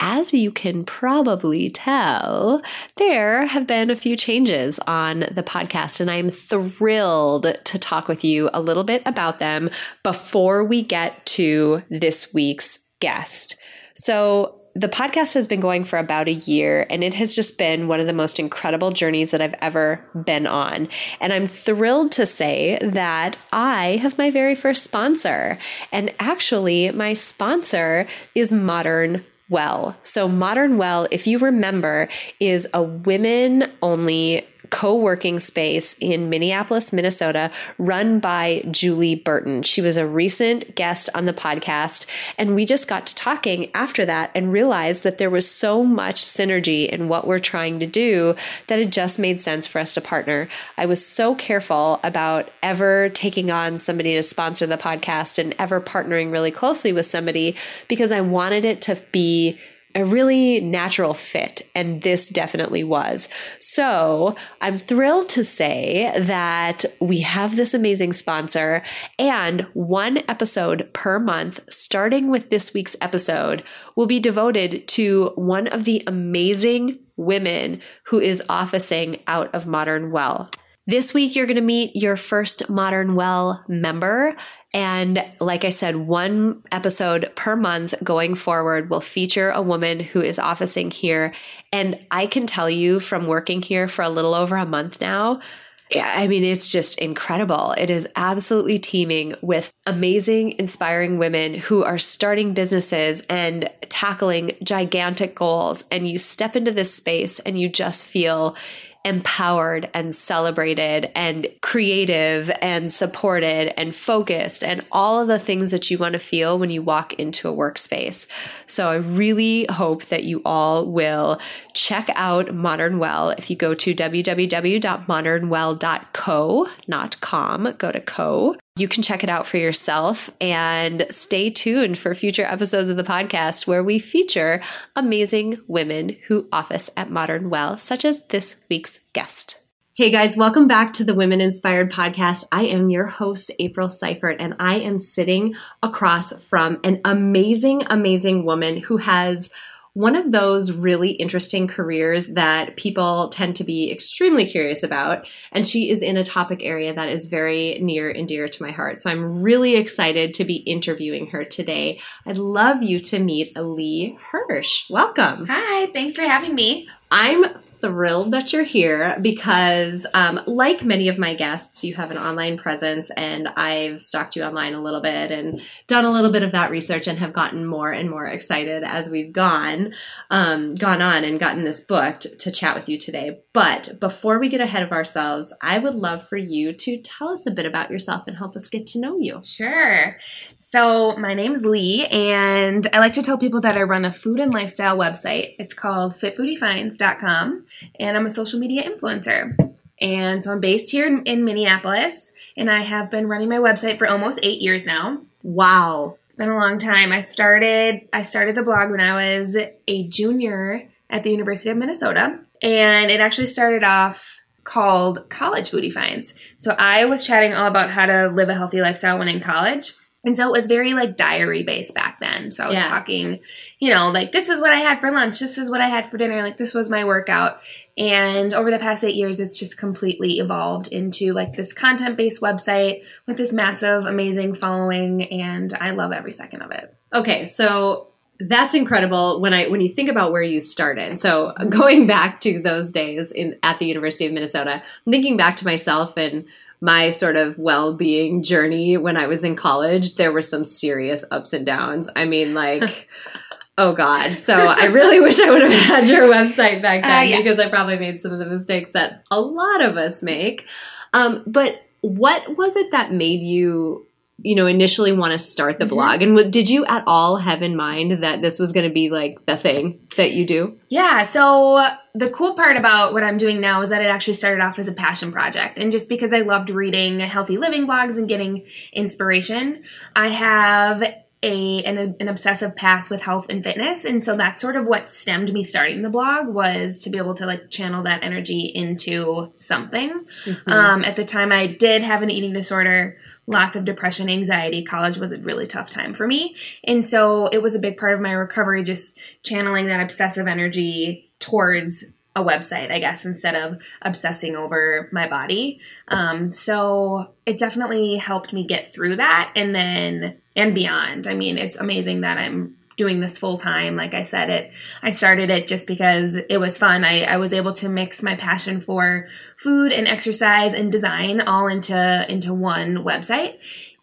as you can probably tell, there have been a few changes on the podcast, and I'm thrilled to talk with you a little bit about them before we get to this week's guest. So, the podcast has been going for about a year and it has just been one of the most incredible journeys that I've ever been on. And I'm thrilled to say that I have my very first sponsor. And actually, my sponsor is Modern well. So, Modern Well, if you remember, is a women only co working space in Minneapolis, Minnesota, run by Julie Burton. She was a recent guest on the podcast, and we just got to talking after that and realized that there was so much synergy in what we're trying to do that it just made sense for us to partner. I was so careful about ever taking on somebody to sponsor the podcast and ever partnering really closely with somebody because I wanted it to be a really natural fit, and this definitely was. So I'm thrilled to say that we have this amazing sponsor, and one episode per month, starting with this week's episode, will be devoted to one of the amazing women who is officing out of Modern Well. This week, you're going to meet your first Modern Well member. And like I said, one episode per month going forward will feature a woman who is officing here. And I can tell you from working here for a little over a month now, I mean, it's just incredible. It is absolutely teeming with amazing, inspiring women who are starting businesses and tackling gigantic goals. And you step into this space and you just feel empowered and celebrated and creative and supported and focused and all of the things that you want to feel when you walk into a workspace. So I really hope that you all will check out Modern Well. If you go to www.modernwell.co, not com, go to co you can check it out for yourself and stay tuned for future episodes of the podcast where we feature amazing women who office at Modern Well, such as this week's guest. Hey guys, welcome back to the Women Inspired Podcast. I am your host, April Seifert, and I am sitting across from an amazing, amazing woman who has one of those really interesting careers that people tend to be extremely curious about. And she is in a topic area that is very near and dear to my heart. So I'm really excited to be interviewing her today. I'd love you to meet Lee Hirsch. Welcome. Hi, thanks for having me. I'm thrilled that you're here because, um, like many of my guests, you have an online presence, and I've stalked you online a little bit and done a little bit of that research, and have gotten more and more excited as we've gone, um, gone on, and gotten this booked to chat with you today. But before we get ahead of ourselves, I would love for you to tell us a bit about yourself and help us get to know you. Sure. So my name is Lee, and I like to tell people that I run a food and lifestyle website. It's called FitFoodieFinds.com and I'm a social media influencer. And so I'm based here in, in Minneapolis, and I have been running my website for almost eight years now. Wow, it's been a long time. I started I started the blog when I was a junior at the University of Minnesota, and it actually started off called College Foodie Finds. So I was chatting all about how to live a healthy lifestyle when in college. And so it was very like diary based back then. So I was yeah. talking, you know, like this is what I had for lunch, this is what I had for dinner, like this was my workout. And over the past eight years, it's just completely evolved into like this content based website with this massive, amazing following. And I love every second of it. Okay, so that's incredible when I when you think about where you started. So going back to those days in at the University of Minnesota, I'm thinking back to myself and my sort of well-being journey when I was in college, there were some serious ups and downs. I mean, like Oh God! So I really wish I would have had your website back then uh, yeah. because I probably made some of the mistakes that a lot of us make. Um, but what was it that made you you know initially want to start the mm-hmm. blog? And did you at all have in mind that this was going to be like the thing that you do? Yeah so the cool part about what i'm doing now is that it actually started off as a passion project. And just because i loved reading healthy living blogs and getting inspiration i have a an, an, obsessive past with health and fitness. And so that's sort of what stemmed me starting the blog was to be able to like channel that energy into something. Mm-hmm. um, at the time i did have an eating disorder lots of depression anxiety. College was a really tough time for me. And so it was a big part of my recovery just channeling that obsessive energy towards a website, I guess, instead of obsessing over my body. Um, so it definitely helped me get through that and then and beyond. I mean, it's amazing that I'm doing this full time. Like I said, it I started it just because it was fun. I, I was able to mix my passion for food and exercise and design all into into one website.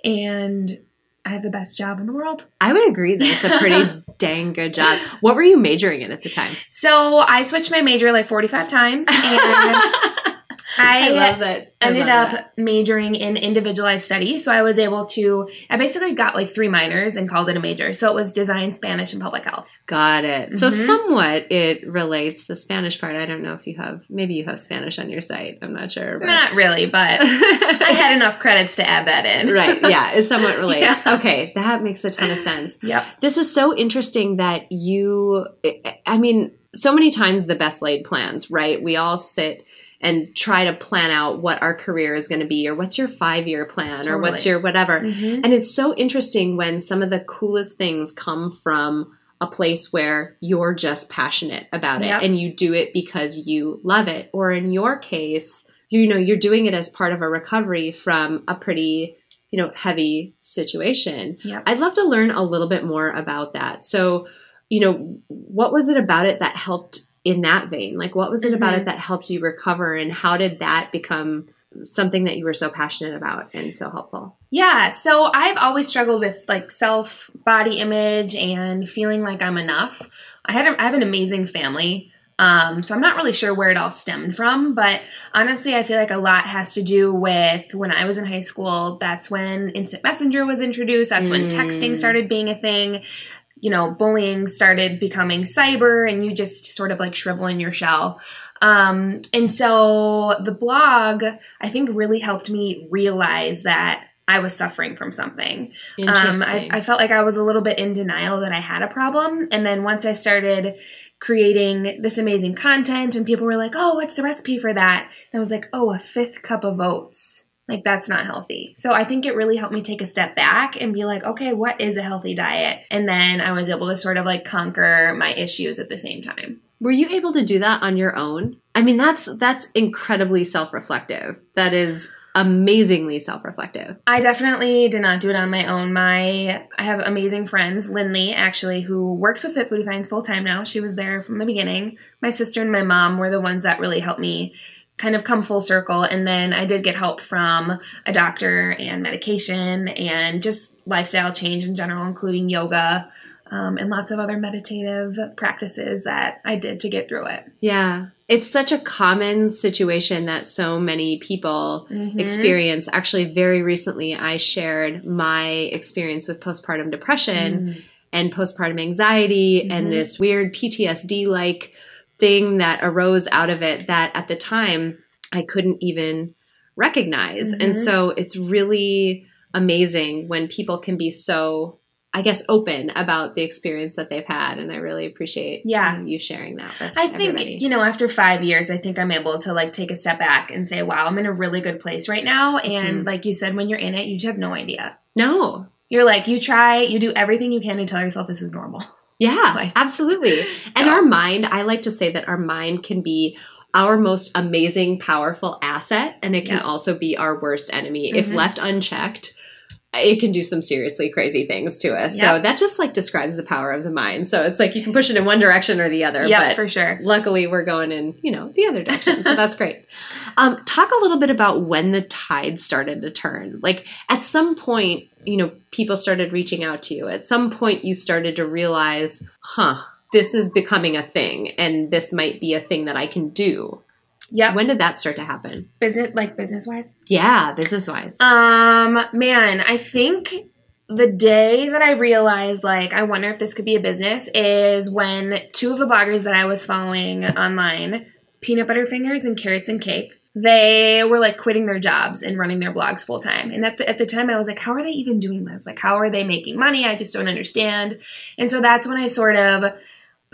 And I have the best job in the world. I would agree that it's a pretty dang good job. What were you majoring in at the time? So I switched my major like 45 times and I, I love that. I ended love up that. majoring in individualized study. So I was able to, I basically got like three minors and called it a major. So it was design, Spanish, and public health. Got it. Mm-hmm. So somewhat it relates the Spanish part. I don't know if you have, maybe you have Spanish on your site. I'm not sure. But. Not really, but I had enough credits to add that in. right. Yeah. It somewhat relates. Yeah. Okay. That makes a ton of sense. Yep. This is so interesting that you, I mean, so many times the best laid plans, right? We all sit and try to plan out what our career is going to be or what's your five year plan totally. or what's your whatever. Mm-hmm. And it's so interesting when some of the coolest things come from a place where you're just passionate about it yep. and you do it because you love it. Or in your case, you know, you're doing it as part of a recovery from a pretty you know heavy situation yep. i'd love to learn a little bit more about that so you know what was it about it that helped in that vein? Like, what was it mm-hmm. about it mm-hmm. that helped you recover, and how did that become something that you were so passionate about and so helpful? Yeah, so I've always struggled with like self body image and feeling like I'm enough. I had a, I have an amazing family. Um, so I'm not really sure where it all stemmed from, but honestly, I feel like a lot has to do with when I was in high school. That's when instant messenger was introduced. That's mm. when texting mm. started being a thing you know, bullying started becoming cyber and you just sort of like shrivel in your shell. Um, and so the blog, I think, really helped me realize that I was suffering from something. Um, I, I felt like I was a little bit in denial that I had a problem. And then once I started creating this amazing content and people were like, oh, what's the recipe for that? And I was like, oh, a fifth cup of oats. Like that's not healthy. So I think it really helped me take a step back and be like, okay, what is a healthy diet? And then I was able to sort of like conquer my issues at the same time. Were you able to do that on your own? I mean, that's that's incredibly self-reflective. That is amazingly self-reflective. I definitely did not do it on my own. My I have amazing friends, Lindley actually, who works with Fit Foodie Finds full time now. She was there from the beginning. My sister and my mom were the ones that really helped me kind of come full circle. And then I did get help from a doctor and medication and just lifestyle change in general, including yoga. Um, and lots of other meditative practices that I did to get through it. Yeah. It's such a common situation that so many people mm-hmm. experience. Actually, very recently, I shared my experience with postpartum depression mm. and postpartum anxiety mm-hmm. and this weird PTSD like thing that arose out of it that at the time I couldn't even recognize. Mm-hmm. And so it's really amazing when people can be so I guess open about the experience that they've had, and I really appreciate yeah you sharing that. I think everybody. you know after five years, I think I'm able to like take a step back and say, "Wow, I'm in a really good place right now." And mm-hmm. like you said, when you're in it, you just have no idea. No, you're like you try, you do everything you can to tell yourself this is normal. Yeah, absolutely. So. And our mind, I like to say that our mind can be our most amazing, powerful asset, and it can yeah. also be our worst enemy mm-hmm. if left unchecked. It can do some seriously crazy things to us. So that just like describes the power of the mind. So it's like you can push it in one direction or the other. Yeah, but for sure. luckily we're going in, you know, the other direction. So that's great. Um, talk a little bit about when the tide started to turn. Like at some point, you know, people started reaching out to you. At some point you started to realize, huh, this is becoming a thing and this might be a thing that I can do. Yep. When did that start to happen? business like business wise. Yeah, business wise. Um, man, I think the day that I realized, like, I wonder if this could be a business is when two of the bloggers that I was following online, Peanut Butter Fingers and Carrots and Cake, they were like quitting their jobs and running their blogs full time. And at the, at the time, I was like, how are they even doing this? Like, how are they making money? I just don't understand. And so that's when I sort of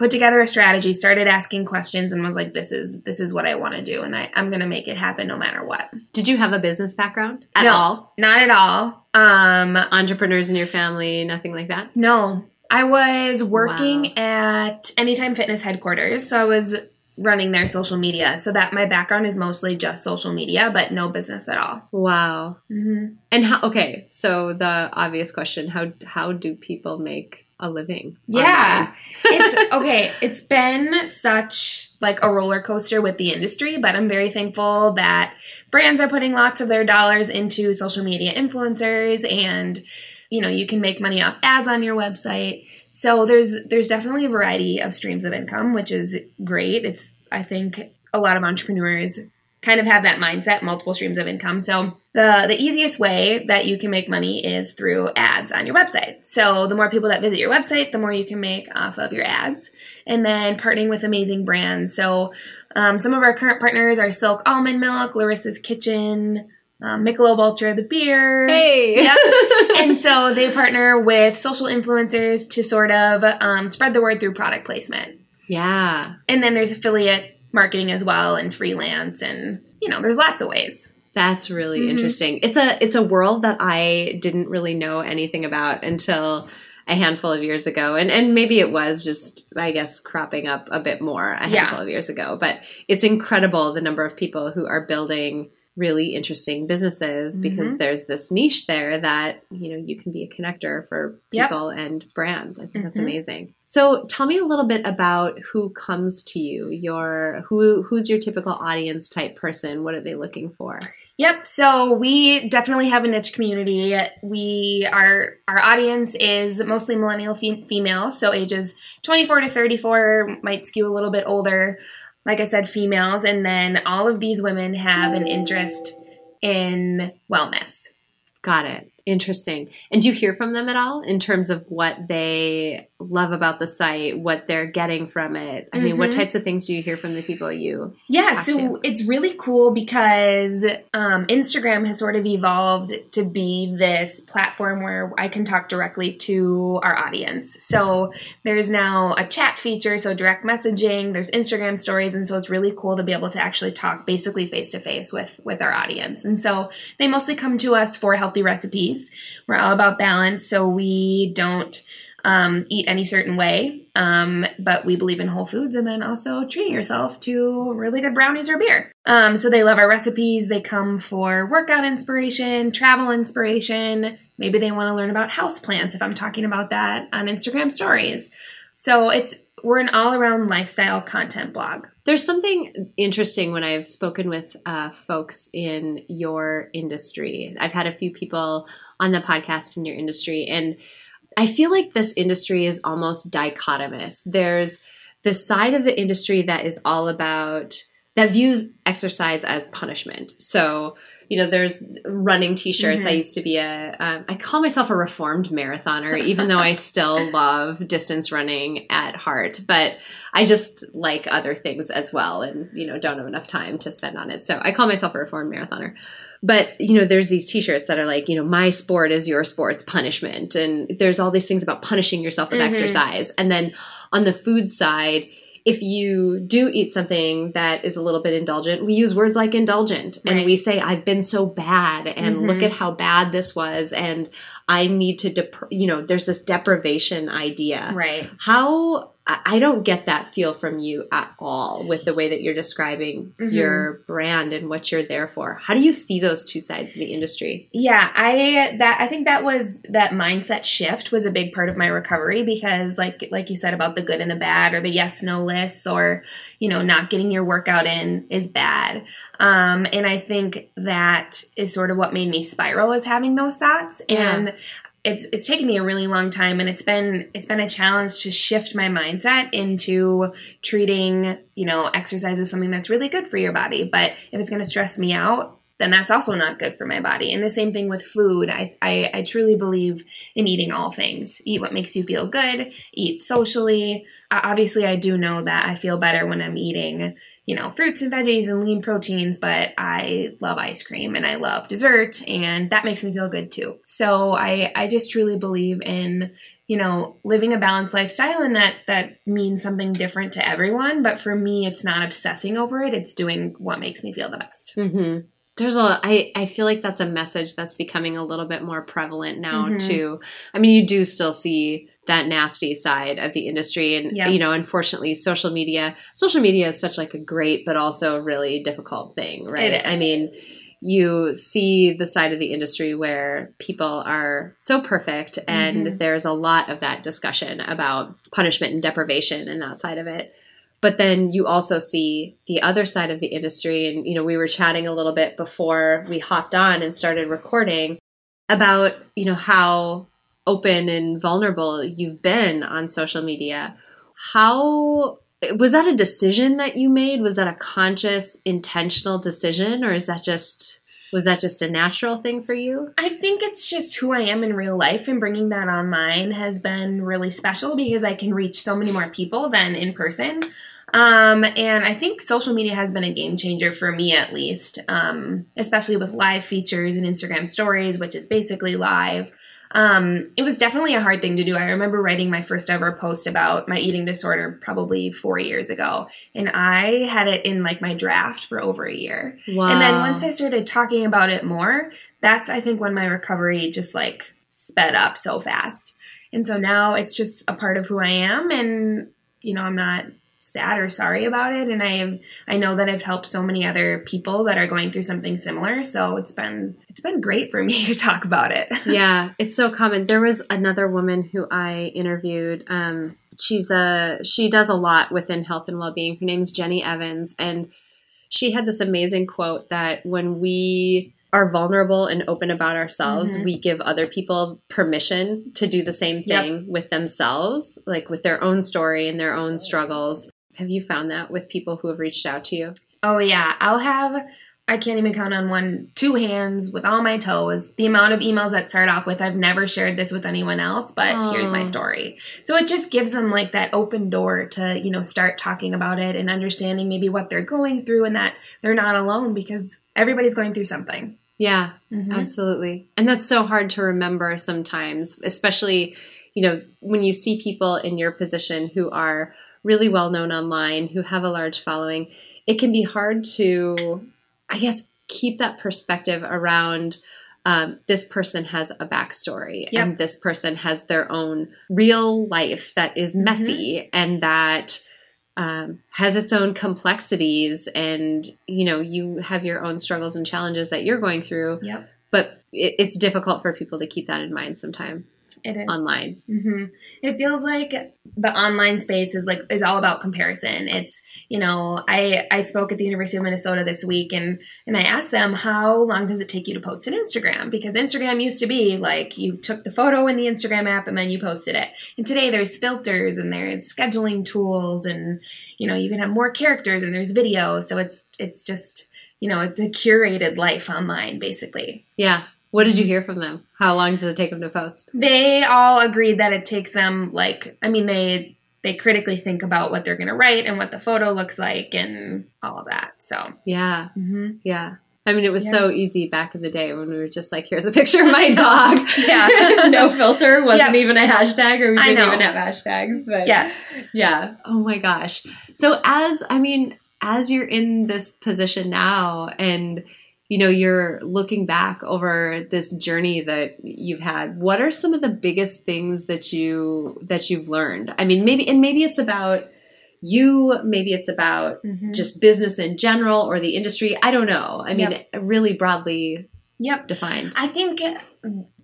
put together a strategy, started asking questions, and was like, this is this is what I want to do, and I, I'm gonna make it happen no matter what. Did you have a business background at No. all? Not at all. Um, Entrepreneurs in your family, nothing like that? no, I was working at Anytime Fitness headquarters, so I was running their social media. So that my background is mostly just social media, but no business at all. Wow. Mm-hmm. And how okay, so the obvious question, how how do people make a living? Yeah, it's okay. It's been such like a roller coaster with the industry, but I'm very thankful that brands are putting lots of their dollars into social media influencers and you know, you can make money off ads on your website. So there's there's definitely a variety of streams of income, which is great. It's I think a lot of entrepreneurs kind of have that mindset, multiple streams of income. So the the easiest way that you can make money is through ads on your website. So the more people that visit your website, the more you can make off of your ads. And then partnering with amazing brands. So um, some of our current partners are Silk Almond Milk, Lorissa's Kitchen, um, Michelob Ultra, the beer. Hey. Yep. and so they partner with social influencers to sort of um, spread the word through product placement. yeah. And then there's affiliate marketing as well and freelance and you know, there's lots of ways. That's really Mhm. interesting. It's a it's a world that I didn't really know anything about until a handful of years ago. And and maybe it was just I guess cropping up a bit more a Yeah. handful of years ago. But it's incredible the number of people who are building really interesting businesses because Mhm. there's this niche there that you know you can be a connector for Yep. people and brands. I think that's Mhm. amazing. So tell me a little bit about who comes to you. Your who who's your typical audience type person? What are they looking for? Yep. So we definitely have a niche community. We our our audience is mostly millennial fe- female, so ages 24 to 34 might skew a little bit older. Like I said, females, and then all of these women have an interest in wellness. Got it. Interesting. And do you hear from them at all in terms of what they love about the site, what they're getting from it? I mean, what Mhm. types of things do you hear from the people you? Yeah, so to. it's really cool because um, Instagram has sort of evolved to be this platform where I can talk directly to our audience. So there's now a chat feature, so direct messaging. There's Instagram stories, and so it's really cool to be able to actually talk basically face to face with with our audience. And so they mostly come to us for healthy recipes. We're all about balance, so we don't um, eat any certain way. Um, but we believe in whole foods and then also treating yourself to really good brownies or beer. Um, so they love our recipes. They come for workout inspiration, travel inspiration. Maybe they want to learn about houseplants if I'm talking about that on Instagram stories. So it's we're an all around lifestyle content blog. There's something interesting when I've spoken with uh, folks in your industry. I've had a few people on the podcast in your industry, and I feel like this industry is almost dichotomous. There's the side of the industry that is all about that views exercise as punishment. So, you know, there's running t-shirts. I Mhm. used to be a, um, I call myself a reformed marathoner, even though I still love distance running at heart. But I just like other things as well and, you know, don't have enough time to spend on it. So I call myself a reformed marathoner. But, you know, there's these t-shirts that are like, you know, my sport is your sport's punishment. And there's all these things about punishing yourself with Mhm. exercise. And then on the food side, if you do eat something that is a little bit indulgent, we use words like indulgent and we say, I've been so bad and Mhm. look at how bad this was. And I need to, dep- you know, there's this deprivation idea. Right. How I I don't get that feel from you at all with the way that you're describing Mhm. your brand and what you're there for. How do you see those two sides of the industry? Yeah, I that I think that was that mindset shift was a big part of my recovery because like like you said about the good and the bad or the yes no lists or you know not getting your workout in is bad. Um and I think that is sort of what made me spiral is having those thoughts Yeah. It's it's taken me a really long time and it's been it's been a challenge to shift my mindset into treating, you know, exercise as something that's really good for your body, but if it's going to stress me out, then that's also not good for my body. And the same thing with food. I, I, I truly believe in eating all things. Eat what makes you feel good, eat socially. Obviously, I do know that I feel better when I'm eating, you know, fruits and veggies and lean proteins, but I love ice cream and I love dessert, and that makes me feel good too. So I, I just truly believe in you know living a balanced lifestyle and that that means something different to everyone but for me it's not obsessing over it it's doing what makes me feel the best Mm-hmm. There's a, I, I feel like that's a message that's becoming a little bit more prevalent now Mhm. too. I mean, you do still see that nasty side of the industry. And Yeah. you know unfortunately social media social media is such like a great but also really difficult thing right? I mean you see the side of the industry where people are so perfect and Mhm. there's a lot of that discussion about punishment and deprivation and that side of it. But then you also see the other side of the industry. And you know we were chatting a little bit before we hopped on and started recording about you know how open and vulnerable you've been on social media how was that a decision that you made was that a conscious intentional decision or is that just was that just a natural thing for you I think it's just who I am in real life, and bringing that online has been really special because I can reach so many more people than in person. Um, and I think social media has been a game changer for me, at least, um, especially with live features and Instagram stories, which is basically live. Um, it was definitely a hard thing to do. I remember writing my first ever post about my eating disorder probably four years ago, and I had it in like my draft for over a year. wow And then once I started talking about it more, that's I think when my recovery just like sped up so fast. And so now it's just a part of who I am and you know, I'm not sad or sorry about it and I have I know that I've helped so many other people that are going through something similar, so it's been it's been great for me to talk about it. yeah, it's so common. There was another woman who I interviewed. Um, she's a she does a lot within health and well being. Her name's Jenny Evans, and she had this amazing quote that when we are vulnerable and open about ourselves, Mhm. we give other people permission to do the same Yep. thing with themselves, like with their own story and their own struggles. Have you found that with people who have reached out to you? Oh yeah, I'll have I can't even count on one two hands with all my toes the amount of emails that start off with I've never shared this with anyone else, but here's my story. So it just gives them like that open door to, you know, start talking about it and understanding maybe what they're going through and that they're not alone because everybody's going through something. Yeah, Mhm. Absolutely. And that's so hard to remember sometimes, especially, you know, when you see people in your position who are really well known online, who have a large following, it can be hard to, I guess, keep that perspective around um, this person has a backstory Yep. and this person has their own real life that is messy and that um, has its own complexities and you know you have your own struggles and challenges that you're going through Yep. but it, it's difficult for people to keep that in mind sometimes It is. online hmm It feels like the online space is like is all about comparison. It's you know I I spoke at the University of Minnesota this week and and I asked them how long does it take you to post an Instagram because Instagram used to be like you took the photo in the Instagram app and then you posted it. And today there's filters and there's scheduling tools and you know you can have more characters and there's video. So it's it's just you know it's a curated life online basically. yeah what did you hear from them how long does it take them to post they all agreed that it takes them like i mean they they critically think about what they're going to write and what the photo looks like and all of that so yeah mm-hmm. yeah I mean, it was Yeah. so easy back in the day when we were just like, "Here's a picture of my dog." Yeah. no filter wasn't Yeah. even a hashtag, or we didn't know. even have hashtags. But yeah yeah. Oh my gosh. So as I mean, as you're in this position now, and you know, you're looking back over this journey that you've had, what are some of the biggest things that you that you've learned? I mean, maybe and maybe it's about you, maybe it's about Mhm. just business in general or the industry. I don't know. I mean, Yep. really broadly Yep. defined. I think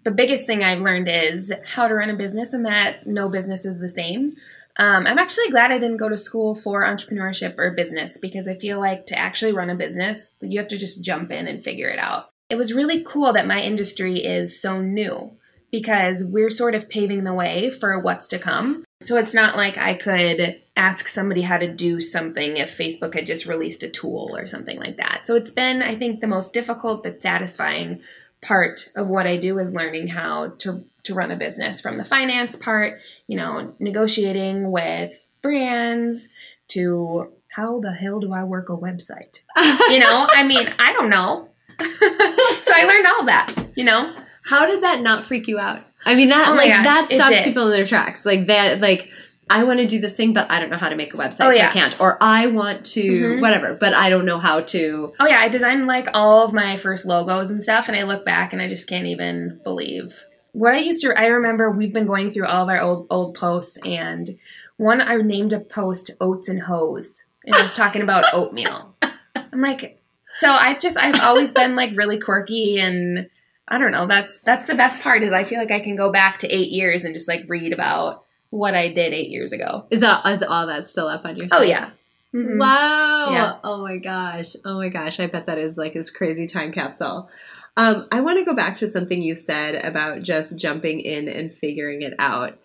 the biggest thing I've learned is how to run a business and that no business is the same. Um, I'm actually glad I didn't go to school for entrepreneurship or business because I feel like to actually run a business, you have to just jump in and figure it out. It was really cool that my industry is so new because we're sort of paving the way for what's to come. So it's not like I could ask somebody how to do something if Facebook had just released a tool or something like that. So it's been, I think, the most difficult but satisfying part of what I do is learning how to to run a business from the finance part, you know, negotiating with brands to how the hell do I work a website? You know, I mean, I don't know. so I learned all that, you know. How did that not freak you out? I mean, that Oh like gosh, that stops people in their tracks. Like that, like I want to do this thing, but I don't know how to make a website, Oh, so. I can't. Or I want to Mhm. whatever, but I don't know how to. Oh yeah, I designed like all of my first logos and stuff, and I look back and I just can't even believe what I used to. I remember we've been going through all of our old old posts, and one I named a post "Oats and Hose," and I was talking about oatmeal. I'm like, so I just I've always been like really quirky and. I don't know. That's that's the best part is I feel like I can go back to eight years and just like read about what I did eight years ago. Is that is all that still up on your? Oh site? yeah. Mhm. Wow. Yeah. Oh my gosh. Oh my gosh. I bet that is like this crazy time capsule. Um, I want to go back to something you said about just jumping in and figuring it out.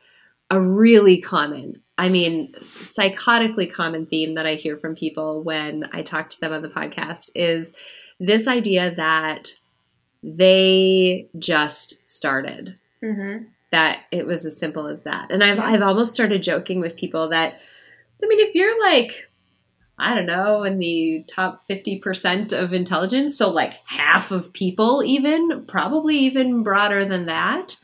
A really common, I mean, psychotically common theme that I hear from people when I talk to them on the podcast is this idea that they just started Mhm. That it was as simple as that. And I've Yeah. I've almost started joking with people that I mean if you're like I don't know in the top 50% of intelligence, so like half of people even, probably even broader than that,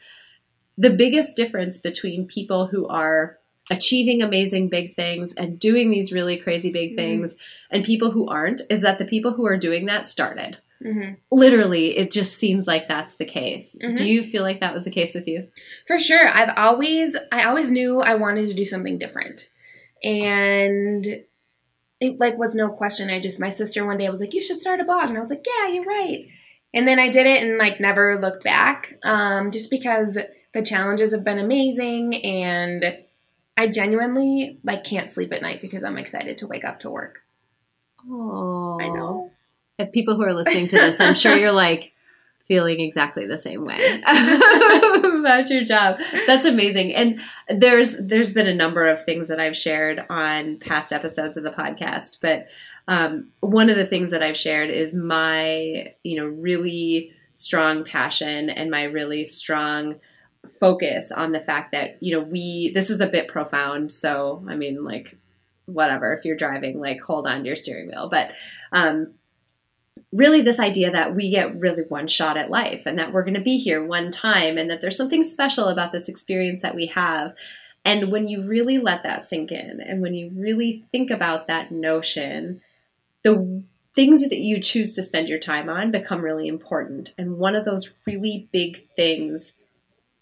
the biggest difference between people who are achieving amazing big things and doing these really crazy big Mhm. things and people who aren't is that the people who are doing that started. Mhm. Literally, it just seems like that's the case. Mhm. Do you feel like that was the case with you? For sure. I've always I always knew I wanted to do something different. And it like was no question. I just my sister one day was like, You should start a blog and I was like, Yeah, you're right. And then I did it and like never looked back. Um, just because the challenges have been amazing and I genuinely like can't sleep at night because I'm excited to wake up to work. Oh, I know. If people who are listening to this, I'm sure you're like feeling exactly the same way about your job. That's amazing. And there's there's been a number of things that I've shared on past episodes of the podcast, but um, one of the things that I've shared is my you know really strong passion and my really strong focus on the fact that you know we this is a bit profound so i mean like whatever if you're driving like hold on to your steering wheel but um really this idea that we get really one shot at life and that we're going to be here one time and that there's something special about this experience that we have. And when you really let that sink in and when you really think about that notion the things that you choose to spend your time on become really important. And one of those really big things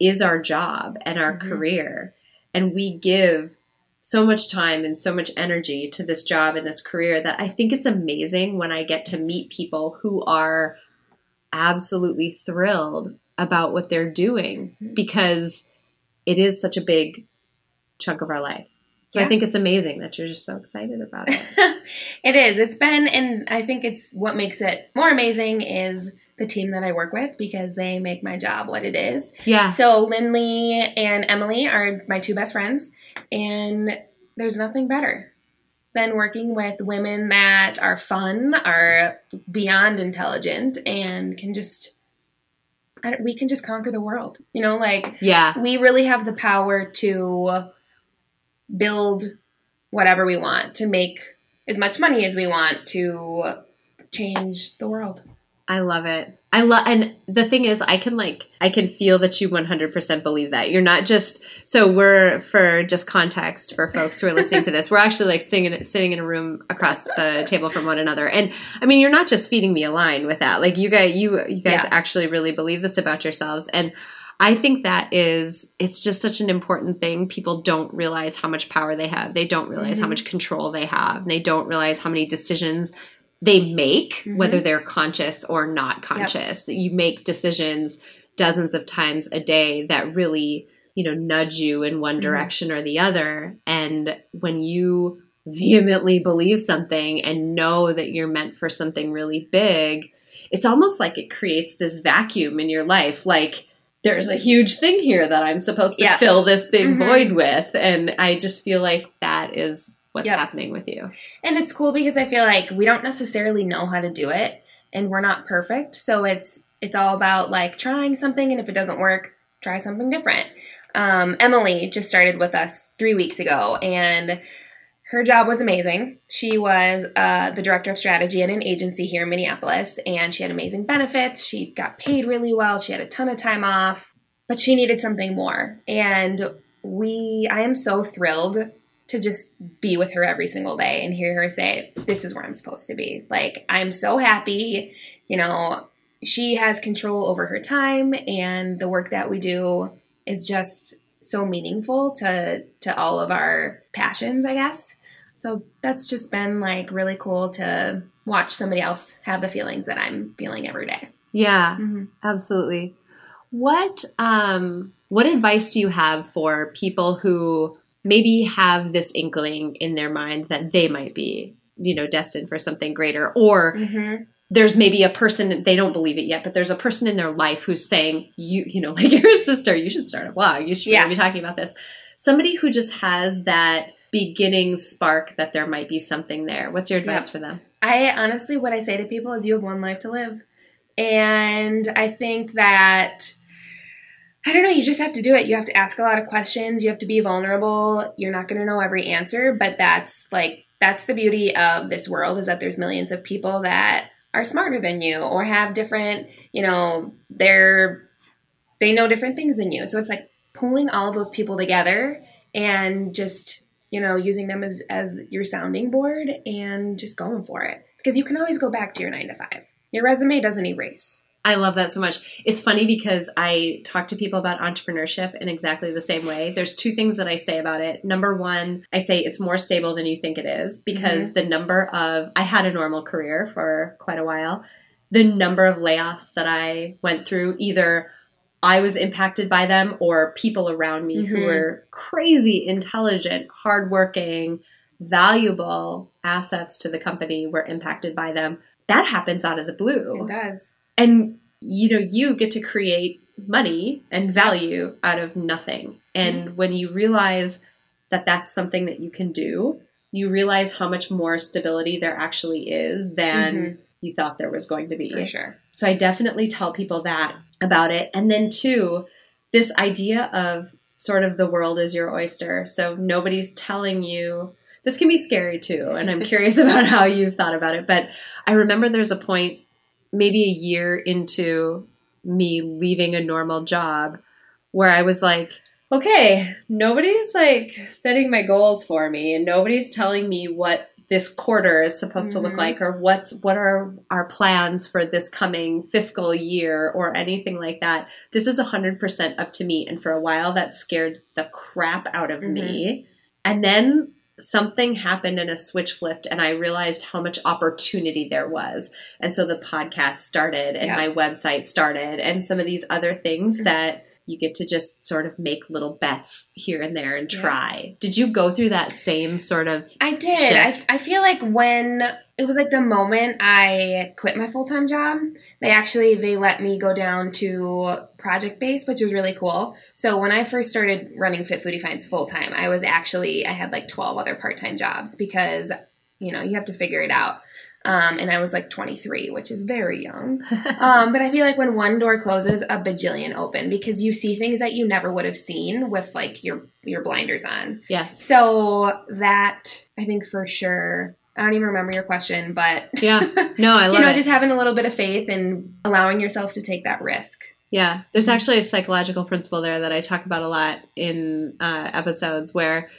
is our job and our Mhm. career. And we give so much time and so much energy to this job and this career that I think it's amazing when I get to meet people who are absolutely thrilled about what they're doing Mhm. because it is such a big chunk of our life. So I think it's amazing that you're just so excited about it. it is. It's been, and I think it's what makes it more amazing is the team that I work with because they make my job what it is. yeah. So Lindley and Emily are my two best friends, and there's nothing better than working with women that are fun, are beyond intelligent, and can just. I don't- We can just conquer the world, you know. Like Yeah. we really have the power to build whatever we want, to make as much money as we want, to change the world. I love it. I love, and the thing is, I can like, I can feel that you 100% believe that. You're not just, so we're, for just context for folks who are listening to this, we're actually like sitting, sitting in a room across the table from one another. And I mean, you're not just feeding me a line with that. Like you guys, you, you guys Yeah. actually really believe this about yourselves. And I think that is, it's just such an important thing. People don't realize how much power they have. They don't realize how Mhm. much control they have. They don't realize how many decisions they make, Mhm. whether they're conscious or not conscious. You make decisions dozens of times a day that really, you know, nudge you in one Mhm. direction or the other. And when you vehemently believe something and know that you're meant for something really big, it's almost like it creates this vacuum in your life. Like, there's a huge thing here that I'm supposed to Yeah. fill this big Mhm. void with. And I just feel like that is what's Yep. happening with you. And it's cool because I feel like we don't necessarily know how to do it and we're not perfect. So it's it's all about like trying something and if it doesn't work, try something different. Um, Emily just started with us three weeks ago and her job was amazing. She was uh, the director of strategy at an agency here in Minneapolis, and she had amazing benefits. She got paid really well. She had a ton of time off, but she needed something more. And we, I am so thrilled to just be with her every single day and hear her say, This is where I'm supposed to be. Like, I'm so happy. You know, she has control over her time, and the work that we do is just so meaningful to to all of our passions, I guess. So that's just been like really cool to watch somebody else have the feelings that I'm feeling every day. Yeah. Mm-hmm. Absolutely. What um what advice do you have for people who maybe have this inkling in their mind that they might be, you know, destined for something greater or Mm-hmm. there's maybe a person they don't believe it yet, but there's a person in their life who's saying, you you know, like your sister, you should start a blog. You should Yeah. really be talking about this. Somebody who just has that beginning spark that there might be something there. What's your advice Yeah. for them? I honestly, what I say to people is, you have one life to live. And I think that, I don't know, you just have to do it. You have to ask a lot of questions. You have to be vulnerable. You're not going to know every answer, but that's like, that's the beauty of this world is that there's millions of people that are smarter than you or have different, you know, they're, they know different things than you. So it's like pulling all of those people together and just you know using them as as your sounding board and just going for it because you can always go back to your 9 to 5 your resume doesn't erase I love that so much. It's funny because I talk to people about entrepreneurship in exactly the same way. There's two things that I say about it. Number one, I say it's more stable than you think it is because the number of, I had a normal career for quite a while. The number of layoffs that I went through, either I was impacted by them or people around me who Mhm. were crazy intelligent, hardworking, valuable assets to the company were impacted by them. That happens out of the blue it does and you know you get to create money and value out of nothing and when you realize that that's something that you can do you realize how much more stability there actually is than Mhm. you thought there was going to be for sure so I definitely tell people that about it. And then, two, this idea of sort of the world is your oyster. So nobody's telling you. This can be scary too. And I'm curious about how you've thought about it. But I remember there's a point, maybe a year into me leaving a normal job, where I was like, okay, nobody's like setting my goals for me and nobody's telling me what this quarter is supposed to look Mhm. like or what's what are our plans for this coming fiscal year or anything like that. This is 100% up to me and for a while that scared the crap out of me. And then something happened and a switch flipped and I realized how much opportunity there was. And so the podcast started and Yeah. my website started and some of these other things mm-hmm. that you get to just sort of make little bets here and there and Yeah. try. Did you go through that same sort of i did I, I feel like when it was like the moment i quit my full-time job they actually they let me go down to project base which was really cool so when i first started running fit foodie finds full-time i was actually i had like 12 other part-time jobs because you know you have to figure it out um, and i was like 23 which is very young um, but I feel like when one door closes, a bajillion open because you see things that you never would have seen with like your your blinders on. Yes. So that I think for sure I don't even remember your question, but Yeah. No, I love you know, it. just having a little bit of faith and allowing yourself to take that risk. Yeah, there's mm-hmm. actually a psychological principle there that I talk about a lot in uh, episodes where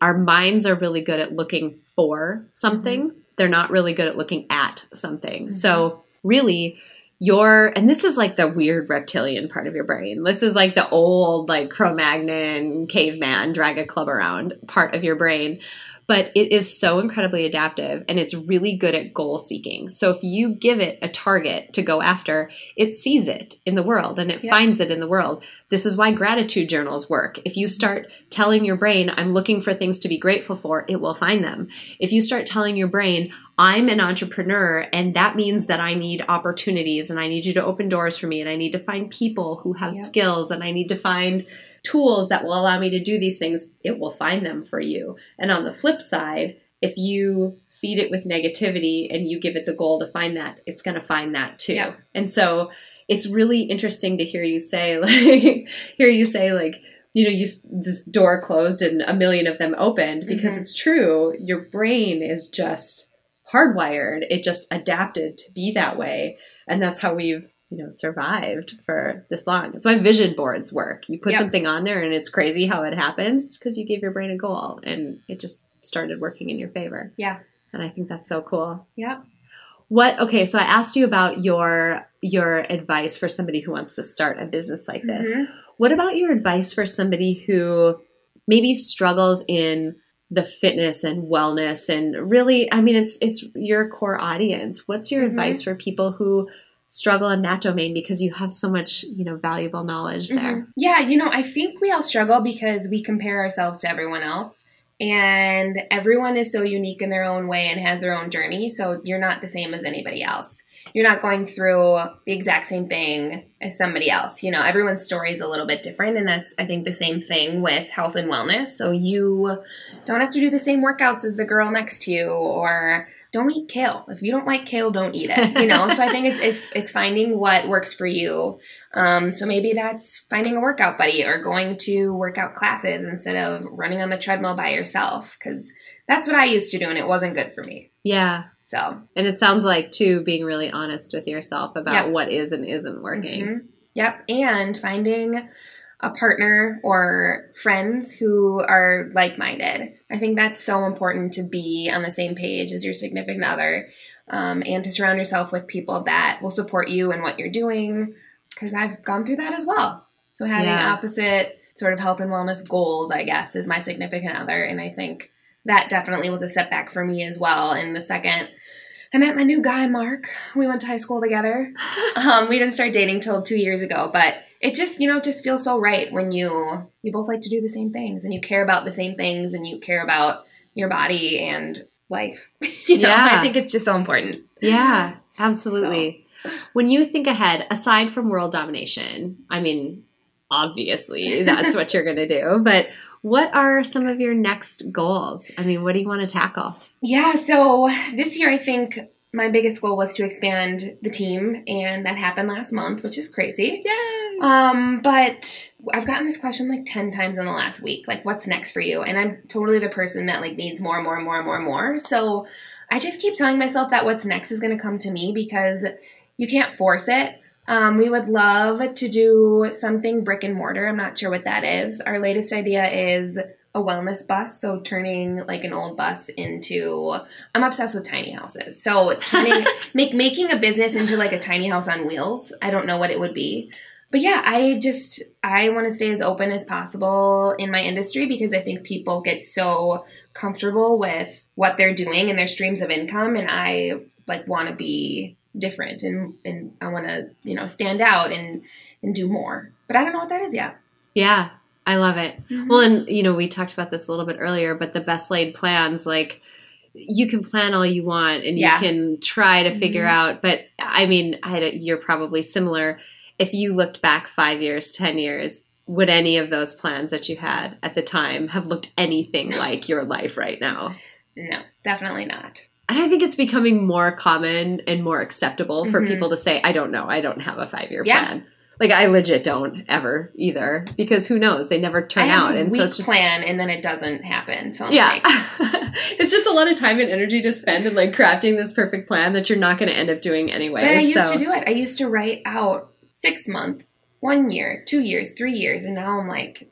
our minds are really good at looking for something. Mm-hmm. They're not really good at looking at something. Mm-hmm. So, really, your, and this is like the weird reptilian part of your brain. This is like the old, like Cro Magnon, caveman, drag a club around part of your brain but it is so incredibly adaptive and it's really good at goal seeking. So if you give it a target to go after, it sees it in the world and it Yeah. finds it in the world. This is why gratitude journals work. If you start telling your brain, I'm looking for things to be grateful for, it will find them. If you start telling your brain, I'm an entrepreneur and that means that I need opportunities and I need you to open doors for me and I need to find people who have skills and I need to find tools that will allow me to do these things, it will find them for you. And on the flip side, if you feed it with negativity and you give it the goal to find that, it's going to find that too. Yeah. And so it's really interesting to hear you say, like, hear you say, like, you know, you this door closed and a million of them opened because Mhm. it's true. Your brain is just hardwired. It just adapted to be that way, and that's how we've you know survived for this long. That's why vision boards work. You put Yep. something on there, and it's crazy how it happens. It's because you gave your brain a goal, and it just started working in your favor. Yeah. And I think that's so cool. Yeah. What okay, so I asked you about your your advice for somebody who wants to start a business like this. Mhm. What about your advice for somebody who maybe struggles in the fitness and wellness and really I mean it's it's your core audience. What's your Mhm. advice for people who struggle in that domain because you have so much, you know, valuable knowledge there? Mhm. Yeah, you know, I think we all struggle because we compare ourselves to everyone else. And everyone is so unique in their own way and has their own journey. So you're not the same as anybody else. You're not going through the exact same thing as somebody else. You know, everyone's story is a little bit different. And that's, I think, the same thing with health and wellness. So you don't have to do the same workouts as the girl next to you or don't eat kale. If you don't like kale, don't eat it. You know, so I think it's it's it's finding what works for you. Um, so maybe that's finding a workout buddy or going to workout classes instead of running on the treadmill by yourself because that's what I used to do and it wasn't good for me. Yeah. So And it sounds like too being really honest with yourself about Yeah. what is and isn't working. mhm. yep, and finding a partner or friends who are like-minded. I think that's so important to be on the same page as your significant other. Um, and to surround yourself with people that will support you in what you're doing because I've gone through that as well. So having Yeah. opposite sort of health and wellness goals, I guess, is my significant other, and I think that definitely was a setback for me as well. And the second I met my new guy, Mark, we went to high school together. Um, we didn't start dating till two years ago, but it just you know just feels so right when you you both like to do the same things and you care about the same things and you care about your body and life. you know, Yeah. I think it's just so important. Yeah, absolutely. When you think ahead, aside from world domination, I mean, obviously that's what you're going to do, but what are some of your next goals? I mean, what do you want to tackle? Yeah, so this year I think my biggest goal was to expand the team, and that happened last month, which is crazy. Yay! Um, but I've gotten this question like 10 times in the last week. Like, what's next for you? And I'm totally the person that like needs more and more and more and more and more. So I just keep telling myself that what's next is going to come to me because you can't force it. Um, we would love to do something brick and mortar. I'm not sure what that is. Our latest idea is a wellness bus, so turning like an old bus into. I'm obsessed with tiny houses, so turning make making a business into like a tiny house on wheels. I don't know what it would be, but yeah, I just I want to stay as open as possible in my industry because I think people get so comfortable with what they're doing and their streams of income, and I like want to be different and and I want to you know stand out and and do more. But I don't know what that is yet. Yeah, I love it. Mm-hmm. Well, and you know, we talked about this a little bit earlier, but the best laid plans, like you can plan all you want and Yeah. you can try to figure Mhm. out. But I mean, I, you're probably similar. If you looked back five years, 10 years, would any of those plans that you had at the time have looked anything like your life right now? No, definitely not. And I think it's becoming more common and more acceptable for Mhm. people to say, I don't know, I don't have a five year Yeah. plan. Like I legit don't ever either because who knows? They never turn out, and so it's just plan and then it doesn't happen. So I'm yeah. like, it's just a lot of time and energy to spend in like crafting this perfect plan that you're not going to end up doing anyway. but I used so to do it. I used to write out six month, one year, two years, three years, and now I'm like,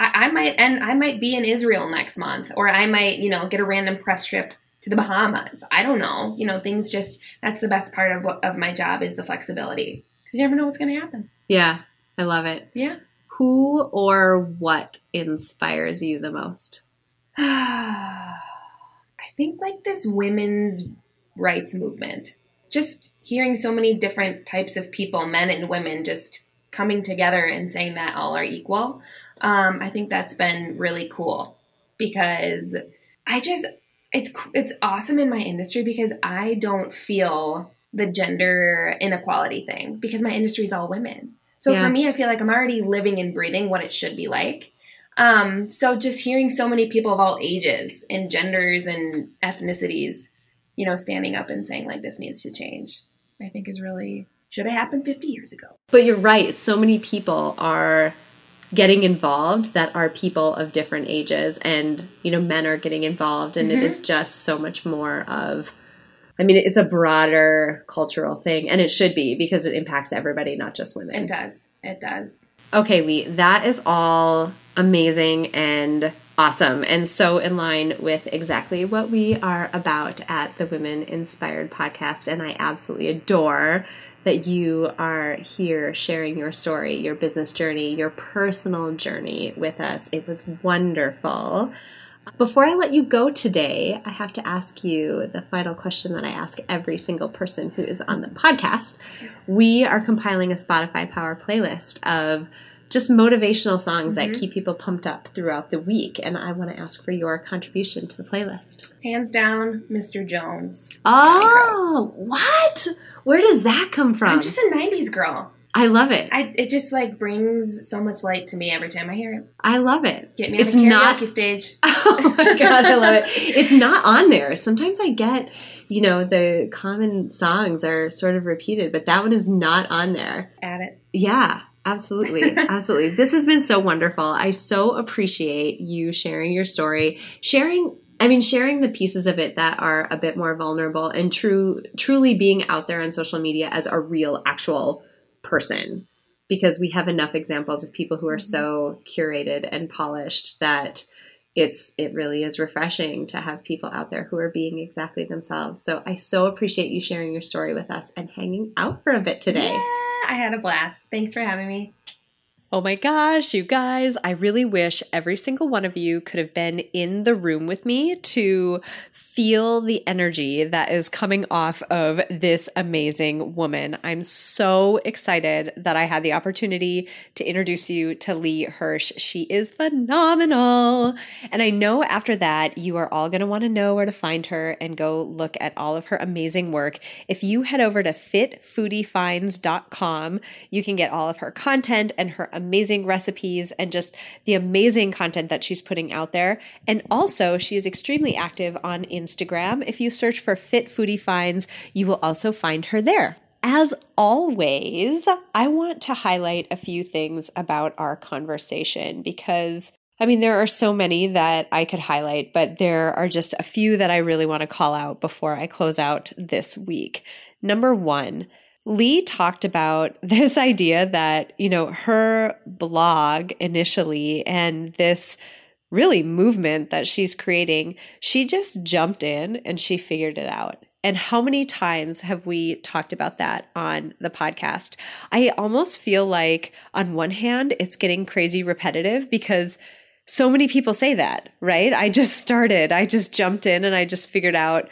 I, I might and I might be in Israel next month, or I might, you know, get a random press trip to the Bahamas. I don't know. You know, things just that's the best part of what, of my job is the flexibility because you never know what's going to happen. Yeah, I love it. Yeah. Who or what inspires you the most? I think like this women's rights movement. Just hearing so many different types of people, men and women, just coming together and saying that all are equal. Um, I think that's been really cool because I just it's it's awesome in my industry because I don't feel the gender inequality thing because my industry is all women. So Yeah. for me, I feel like I'm already living and breathing what it should be like. Um, so just hearing so many people of all ages and genders and ethnicities, you know, standing up and saying like this needs to change, I think is really should have happened 50 years ago. But you're right. So many people are getting involved that are people of different ages, and you know, men are getting involved, and it Mhm. is just so much more of. I mean, it's a broader cultural thing, and it should be because it impacts everybody, not just women. It does. It does. Okay, Lee, that is all amazing and awesome, and so in line with exactly what we are about at the Women Inspired podcast. And I absolutely adore that you are here sharing your story, your business journey, your personal journey with us. It was wonderful. Before I let you go today, I have to ask you the final question that I ask every single person who is on the podcast. We are compiling a Spotify Power playlist of just motivational songs that mm-hmm. keep people pumped up throughout the week. And I want to ask for your contribution to the playlist. Hands down, Mr. Jones. Oh, what? Where does that come from? I'm just a 90s girl. I love it. I, it just like brings so much light to me every time I hear it. I love it. Get me on the karaoke not- stage. Oh my god, I love it. It's not on there. Sometimes I get, you know, the common songs are sort of repeated, but that one is not on there. At it. Yeah, absolutely. absolutely. This has been so wonderful. I so appreciate you sharing your story, sharing I mean sharing the pieces of it that are a bit more vulnerable and true truly being out there on social media as a real actual person because we have enough examples of people who are so curated and polished that it's it really is refreshing to have people out there who are being exactly themselves. So I so appreciate you sharing your story with us and hanging out for a bit today. Yeah, I had a blast. Thanks for having me. Oh my gosh, you guys, I really wish every single one of you could have been in the room with me to feel the energy that is coming off of this amazing woman. I'm so excited that I had the opportunity to introduce you to Lee Hersh. She is phenomenal. And I know after that, you are all going to want to know where to find her and go look at all of her amazing work. If you head over to fitfoodiefinds.com, you can get all of her content and her amazing recipes and just the amazing content that she's putting out there. And also, she is extremely active on Instagram. If you search for Fit Foodie Finds, you will also find her there. As always, I want to highlight a few things about our conversation because I mean, there are so many that I could highlight, but there are just a few that I really want to call out before I close out this week. Number one, Lee talked about this idea that, you know, her blog initially and this really movement that she's creating, she just jumped in and she figured it out. And how many times have we talked about that on the podcast? I almost feel like, on one hand, it's getting crazy repetitive because so many people say that, right? I just started, I just jumped in and I just figured out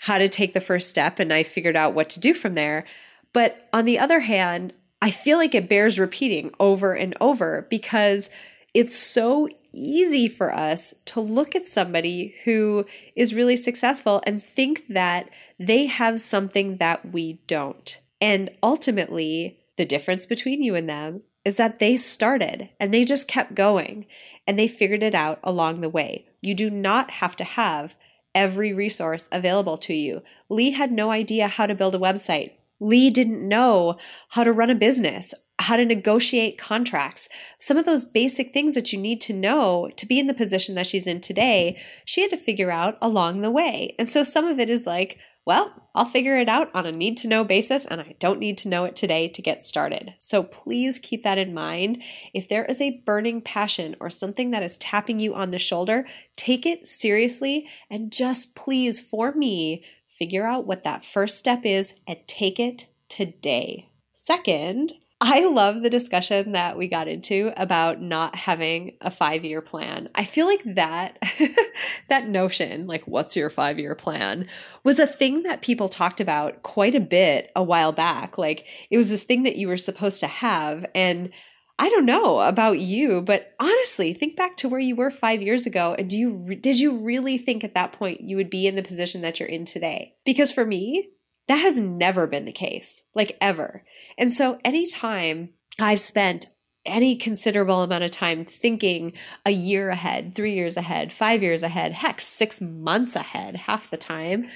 how to take the first step and I figured out what to do from there. But on the other hand, I feel like it bears repeating over and over because it's so easy for us to look at somebody who is really successful and think that they have something that we don't. And ultimately, the difference between you and them is that they started and they just kept going and they figured it out along the way. You do not have to have every resource available to you. Lee had no idea how to build a website. Lee didn't know how to run a business how to negotiate contracts, some of those basic things that you need to know to be in the position that she's in today, she had to figure out along the way. And so some of it is like, well, I'll figure it out on a need to know basis, and I don't need to know it today to get started. So please keep that in mind. If there is a burning passion or something that is tapping you on the shoulder, take it seriously and just please, for me, figure out what that first step is and take it today. Second, I love the discussion that we got into about not having a 5-year plan. I feel like that that notion, like what's your 5-year plan, was a thing that people talked about quite a bit a while back. Like it was this thing that you were supposed to have and I don't know about you, but honestly, think back to where you were 5 years ago and do you did you really think at that point you would be in the position that you're in today? Because for me, that has never been the case, like ever. And so anytime I've spent any considerable amount of time thinking a year ahead, three years ahead, five years ahead, heck, six months ahead, half the time,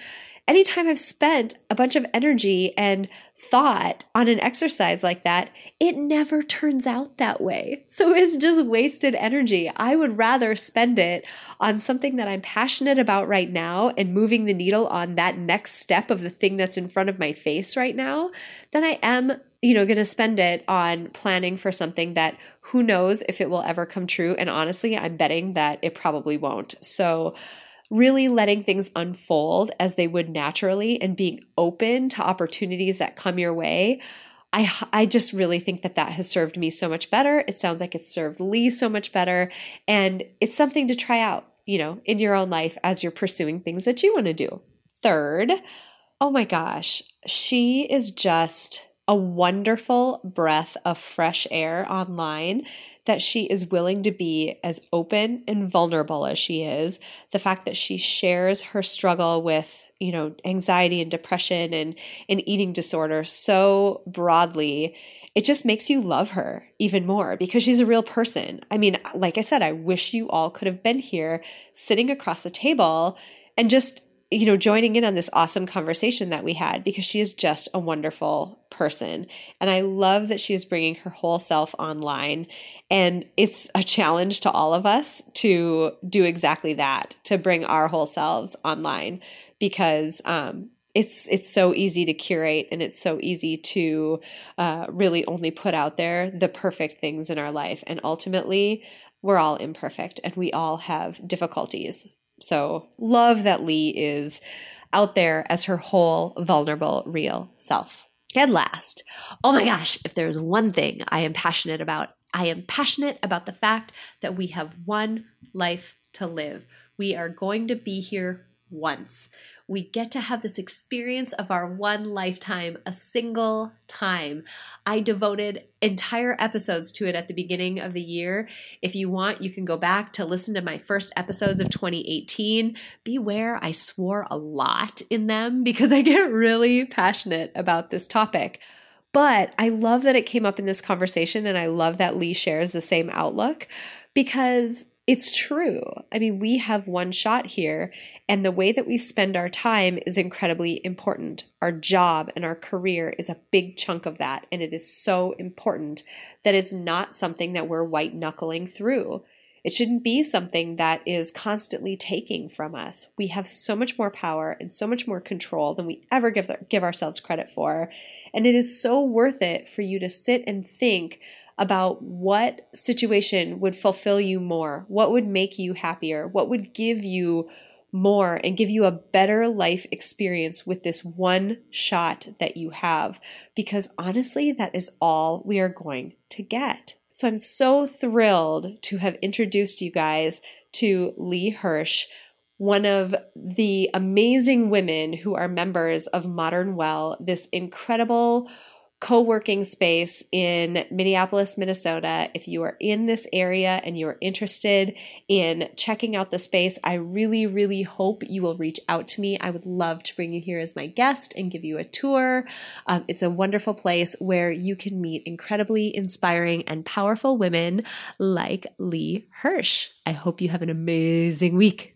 anytime I've spent a bunch of energy and thought on an exercise like that, it never turns out that way. So it's just wasted energy. I would rather spend it on something that I'm passionate about right now and moving the needle on that next step of the thing that's in front of my face right now than I am you know, going to spend it on planning for something that who knows if it will ever come true. And honestly, I'm betting that it probably won't. So, really letting things unfold as they would naturally and being open to opportunities that come your way. I, I just really think that that has served me so much better. It sounds like it's served Lee so much better. And it's something to try out, you know, in your own life as you're pursuing things that you want to do. Third, oh my gosh, she is just a wonderful breath of fresh air online that she is willing to be as open and vulnerable as she is. The fact that she shares her struggle with, you know, anxiety and depression and, and eating disorder so broadly, it just makes you love her even more because she's a real person. I mean, like I said, I wish you all could have been here sitting across the table and just you know, joining in on this awesome conversation that we had because she is just a wonderful person. And I love that she is bringing her whole self online. And it's a challenge to all of us to do exactly that, to bring our whole selves online because, um, it's it's so easy to curate and it's so easy to uh, really only put out there the perfect things in our life and ultimately we're all imperfect and we all have difficulties so, love that Lee is out there as her whole, vulnerable, real self. And last, oh my gosh, if there's one thing I am passionate about, I am passionate about the fact that we have one life to live. We are going to be here once we get to have this experience of our one lifetime a single time. I devoted entire episodes to it at the beginning of the year. If you want, you can go back to listen to my first episodes of 2018. Beware, I swore a lot in them because I get really passionate about this topic. But I love that it came up in this conversation, and I love that Lee shares the same outlook because it's true. I mean, we have one shot here, and the way that we spend our time is incredibly important. Our job and our career is a big chunk of that, and it is so important that it's not something that we're white knuckling through. It shouldn't be something that is constantly taking from us. We have so much more power and so much more control than we ever give, give ourselves credit for. And it is so worth it for you to sit and think about what situation would fulfill you more, what would make you happier, what would give you more and give you a better life experience with this one shot that you have. Because honestly, that is all we are going to get. So I'm so thrilled to have introduced you guys to Lee Hersh, one of the amazing women who are members of Modern Well, this incredible co working space in Minneapolis, Minnesota. If you are in this area and you're interested in checking out the space, I really, really hope you will reach out to me. I would love to bring you here as my guest and give you a tour. Um, it's a wonderful place where you can meet incredibly inspiring and powerful women like Lee Hersh. I hope you have an amazing week.